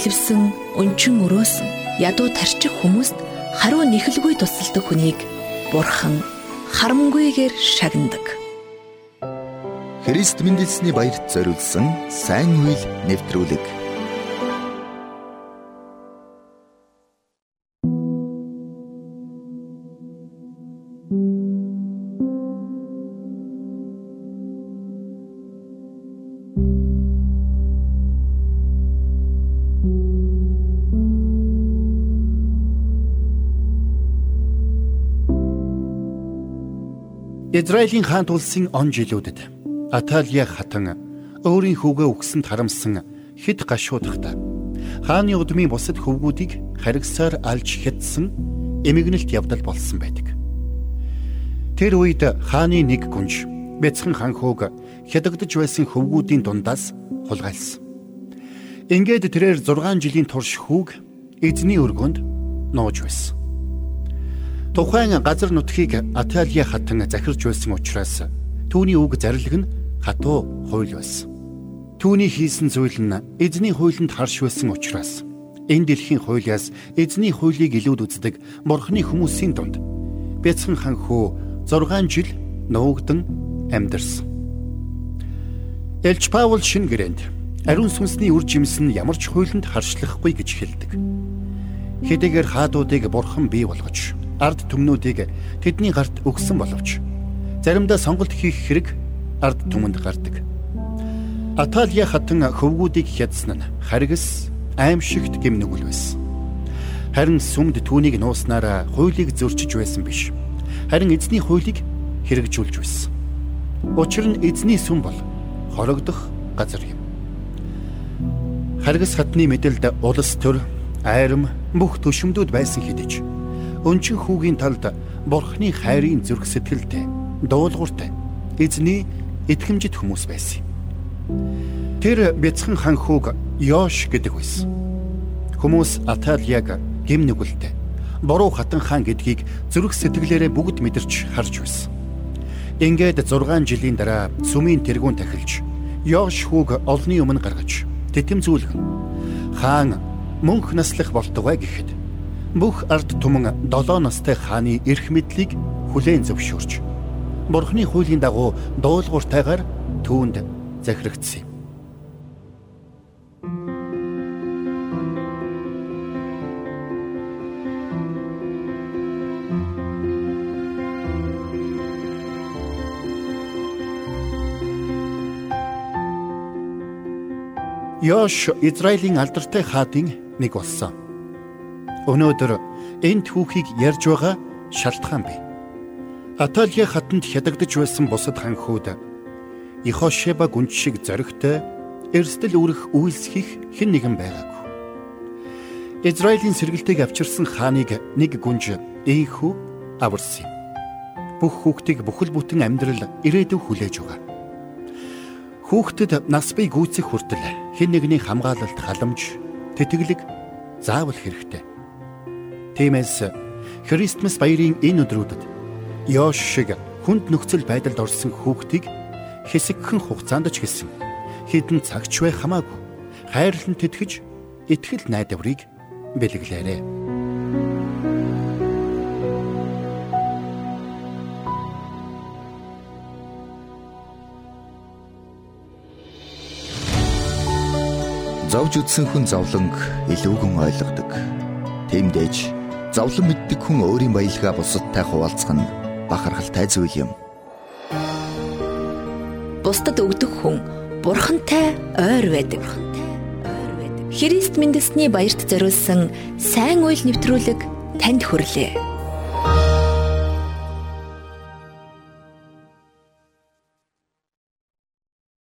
бэлэвсэн, өнчин өрөөсөн, ядуу тарчих хүмүүст хариу нэхэлгүй тусалдаг хүнийг Бурхан харамгүйгээр шагнадаг. Христ мэндэлсний баярт зориулсан сайн үйл нэвтрүүлэг Израилийн хаант улсын он жилүүдэд Аталия хатан өөрийн хүүгээ өгсөнд харамсан хэд гашуудахта хааны удмын бусад хөвгүүдийг харигсаар алж хятсан эмигнэлт явдал болсон байдаг. Тэр үед хааны нэг гүнж бяцхан хан хөөг хядагдж байсан хөвгүүдийн дундаас хулгайлсан. Ингээд тэрээр 6 жилийн турш хүүг эзний өргөнд нууж байсан. Тухайн газар нутгийг Аталия хатан захирж байсан учраас түүний үг зарлиг нь хатуу хууль байсан. Түүний хийсэн зүйл нь эзний хуулинд харш байсан учраас энэ дэлхийн хуулиас эзний хуулийг илүүд үздэг бурхны хүмүүсийн дунд бяцхан хан хөө 6 жил нуугдан амьдарсан. Элч Паул шин гэрээнд ариун сүнсний үр жимс нь ямар ч хуулинд харшлахгүй гэж хэлдэг. Хэдийгээр хаадуудыг бурхан бий болгож ард түмнүүдийг тэдний гарт өгсөн боловч заримдаа сонголт хийх хэрэг ард түмэнд гардаг. Аталия хатан хөвгүүдийг хядсан нь харгас аимшигт гимнүгэл байсан. Харин сүмд түүнийг нууснараа хуулийг зөрчиж байсан биш. Харин эзний хуулийг хэрэгжүүлж байсан. Учир нь эзний сүм бол хорогдох газар юм. Харгас хатны мэдэлд улс төр, айрам бүх төшөмдүүд байсан хэдиж өнчин хүүгийн талд бурхны хайрын зүрх сэтгэлтэй дуулууртай эзний итгэмжит хүмүүс байсан. Тэр бяцхан хан хүүг Йош гэдэг байсан. Хүмүүс Аталияг гим нүгэлтэй буруу хатан хаан гэдгийг зүрх сэтгэлээрээ бүгд мэдэрч харж байсан. Ингээд 6 жилийн дараа сүмийн тэргүүн тахилж Йош хүүг олны өмнө гаргаж тэтэмзүүлгэн хаан мөнх наслах болтугай гэхэд бүх ард түмэн 7 настай хааны эрх мэдлийг хүлээн зөвшөөрч Бурхны хуулийн дагуу дуулууртайгаар түүнд захирагдсан юм. Йош Израилийн алдартай хаадын нэг болсон. Өнөөдөр энэ түүхийг ярьж байгаа шалтгаан бий. Аталия хатанд хядагдж байсан бусад ханхүүд Ихошеба гүнж шиг зоригтой эрсдэл үрэх үйлсхийх хэн нэгэн байгаагүй. Израилийн сэргэлтийг авчирсан хааныг нэг гүнж ийхүү аварсан. Бүх хүүхдийг бүхэл бүтэн амьдрал ирээдүйг хүлээж байгаа. Хүүхдэд нас бий гүйцэх хүртэл хэн нэгний хамгаалалт халамж, тэтгэлэг заавал хэрэгтэй. Тиймээс Христмас баярын энэ өдрүүдэд Йош шиг хүнд нөхцөл байдалд орсон хүүхдийг хэсэгхэн хугацаанд ч гэсэн хідэн цагч бай хамаагүй хайрлан тэтгэж итгэл найдварыг бэлэглээрэй. Зовж үтсэн хүн зовлонг илүүгэн ойлгодог. Тиймдээж зовлон мэддэг хүн өөрийн баялгаа бусадтай хуваалцах нь бахархалтай зүйл юм. Бусдад өгдөг хүн бурхантай ойр байдаг. Христ мэндэлсний баярт зориулсан сайн үйл нэвтрүүлэг танд хүрлээ.